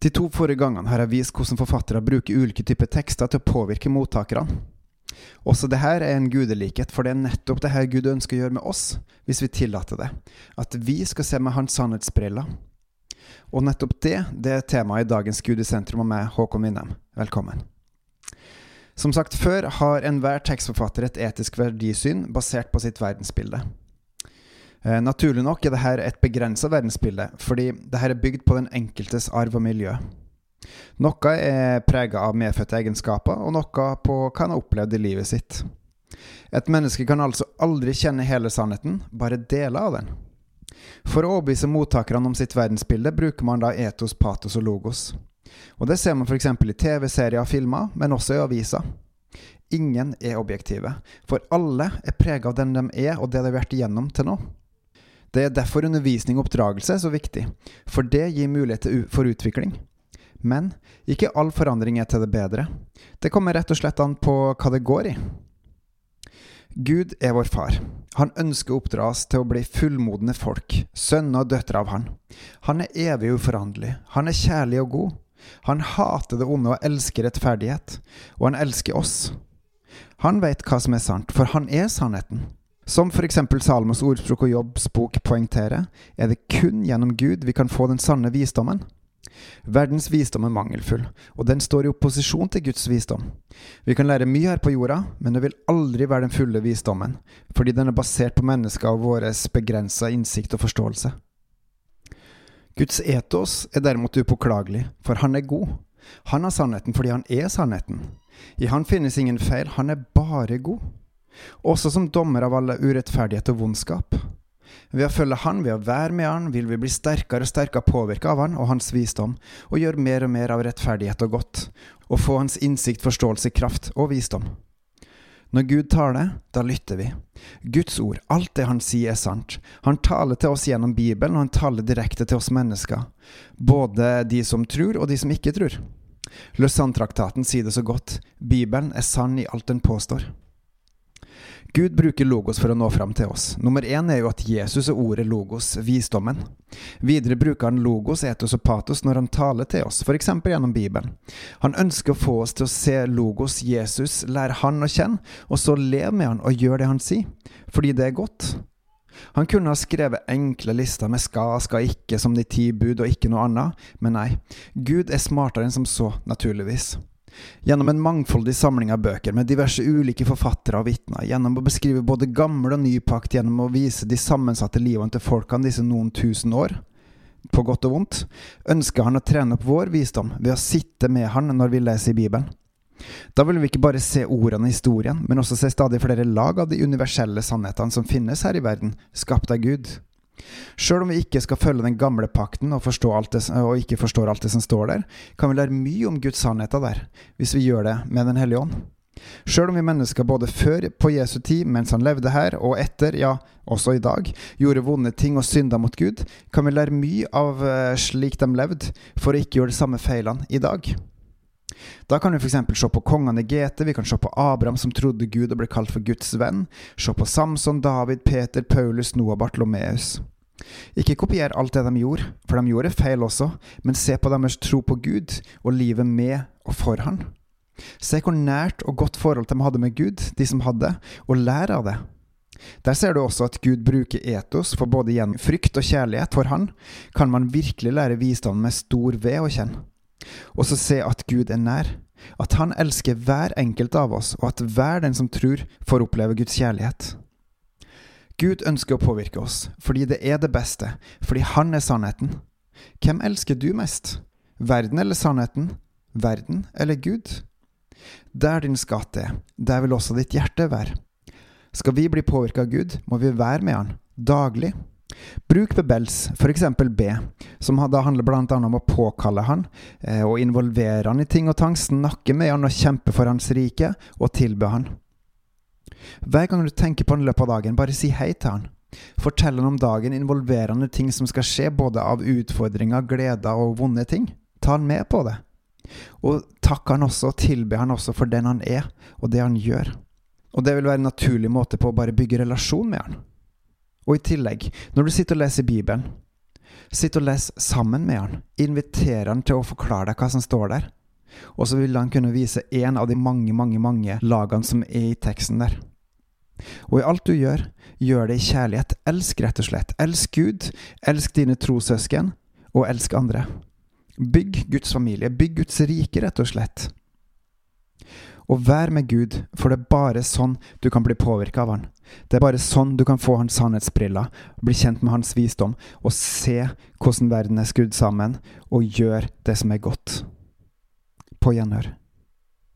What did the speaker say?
De to forrige gangene har jeg vist hvordan forfattere bruker ulike typer tekster til å påvirke mottakerne. Også det her er en gudelikhet, for det er nettopp det her Gud ønsker å gjøre med oss, hvis vi tillater det. At vi skal se med hans sannhetsbriller. Og nettopp det, det er temaet i dagens Gud i sentrum og meg, Håkon Winnem. Velkommen. Som sagt før har enhver tekstforfatter et etisk verdisyn basert på sitt verdensbilde. Eh, naturlig nok er dette et begrensa verdensbilde, fordi dette er bygd på den enkeltes arv og miljø. Noe er prega av medfødte egenskaper, og noe på hva han har opplevd i livet sitt. Et menneske kan altså aldri kjenne hele sannheten, bare deler av den. For å overbevise mottakerne om sitt verdensbilde bruker man da etos, patos og logos. Og Det ser man f.eks. i TV-serier og filmer, men også i aviser. Ingen er objektive, for alle er prega av den de er og det de har vært igjennom til nå. Det er derfor undervisning og oppdragelse er så viktig, for det gir mulighet for utvikling. Men ikke all forandring er til det bedre. Det kommer rett og slett an på hva det går i. Gud er vår far. Han ønsker å oppdra oss til å bli fullmodne folk, sønner og døtre av Han. Han er evig uforanderlig. Han er kjærlig og god. Han hater det onde og elsker rettferdighet. Og han elsker oss. Han vet hva som er sant, for han er sannheten. Som f.eks. Salmos ordspråk og Jobbs bok poengterer, er det kun gjennom Gud vi kan få den sanne visdommen. Verdens visdom er mangelfull, og den står i opposisjon til Guds visdom. Vi kan lære mye her på jorda, men det vil aldri være den fulle visdommen, fordi den er basert på mennesker og vår begrensa innsikt og forståelse. Guds etos er derimot upåklagelig, for han er god. Han har sannheten fordi han er sannheten. I han finnes ingen feil, han er bare god også som dommer av alle urettferdighet og vondskap. Ved å følge Han, ved å være med Han, vil vi bli sterkere og sterkere påvirka av Han og Hans visdom, og gjøre mer og mer av rettferdighet og godt, og få Hans innsikt, forståelse, kraft og visdom. Når Gud taler, da lytter vi. Guds ord, alt det Han sier, er sant. Han taler til oss gjennom Bibelen, og han taler direkte til oss mennesker. Både de som tror, og de som ikke tror. Lausanne-traktaten sier det så godt. Bibelen er sann i alt den påstår. Gud bruker logos for å nå fram til oss. Nummer én er jo at Jesus er ordet logos, visdommen. Videre bruker han logos, etos og patos når han taler til oss, f.eks. gjennom Bibelen. Han ønsker å få oss til å se logos, Jesus, lære han å kjenne, og så leve med han og gjøre det han sier, fordi det er godt. Han kunne ha skrevet enkle lister med skal, skal ikke, som de ti bud og ikke noe annet, men nei, Gud er smartere enn som så, naturligvis. Gjennom en mangfoldig samling av bøker med diverse ulike forfattere og vitner, gjennom å beskrive både gammel og ny pakt, gjennom å vise de sammensatte livene til folkene disse noen tusen år, på godt og vondt, ønsker han å trene opp vår visdom ved å sitte med han når vi leser i Bibelen. Da vil vi ikke bare se ordene i historien, men også se stadig flere lag av de universelle sannhetene som finnes her i verden, skapt av Gud. Sjøl om vi ikke skal følge den gamle pakten og, det, og, ikke forstår alt det som står der, kan vi lære mye om Guds sannheter der, hvis vi gjør det med Den hellige ånd. Sjøl om vi mennesker både før på Jesu tid, mens han levde her, og etter, ja, også i dag, gjorde vonde ting og synda mot Gud, kan vi lære mye av uh, slik de levde, for å ikke gjøre de samme feilene i dag. Da kan vi f.eks. se på kongene i GT, vi kan se på Abraham som trodde Gud og ble kalt for Guds venn, se på Samson, David, Peter, Paulus, Noah, Bartlomeus. Ikke kopier alt det de gjorde, for de gjorde feil også, men se på deres tro på Gud og livet med og for Han. Se hvor nært og godt forhold de hadde med Gud, de som hadde, og lær av det. Der ser du også at Gud bruker etos, for både gjennom frykt og kjærlighet for Han kan man virkelig lære visdommen med stor ved å kjenne. Og så se at Gud er nær, at Han elsker hver enkelt av oss, og at hver den som tror, får oppleve Guds kjærlighet. Gud ønsker å påvirke oss, fordi det er det beste, fordi Han er sannheten. Hvem elsker du mest? Verden eller sannheten? Verden eller Gud? Der din skatt er, der vil også ditt hjerte være. Skal vi bli påvirka av Gud, må vi være med Han, daglig. Bruk bebels, f.eks. B, som da handler bl.a. om å påkalle han, eh, og involvere han i ting og tang, snakke med han og kjempe for hans rike, og tilbe han. Hver gang du tenker på han i løpet av dagen, bare si hei til han. Fortell han om dagen involverende ting som skal skje, både av utfordringer, gleder og vonde ting. Ta han med på det. Og takk han også, og tilbe han også for den han er, og det han gjør. Og det vil være en naturlig måte på å bare bygge relasjon med han. Og i tillegg, når du sitter og leser Bibelen, Sitt og les sammen med han. Inviter han til å forklare deg hva som står der. Og så vil han kunne vise én av de mange, mange, mange lagene som er i teksten der. Og i alt du gjør, gjør det i kjærlighet. Elsk, rett og slett. Elsk Gud, elsk dine trossøsken, og elsk andre. Bygg Guds familie, bygg Guds rike, rett og slett. Og vær med Gud, for det er bare sånn du kan bli påvirka av Han. Det er bare sånn du kan få hans sannhetsbriller, bli kjent med hans visdom, og se hvordan verden er skrudd sammen, og gjør det som er godt. På gjenhør.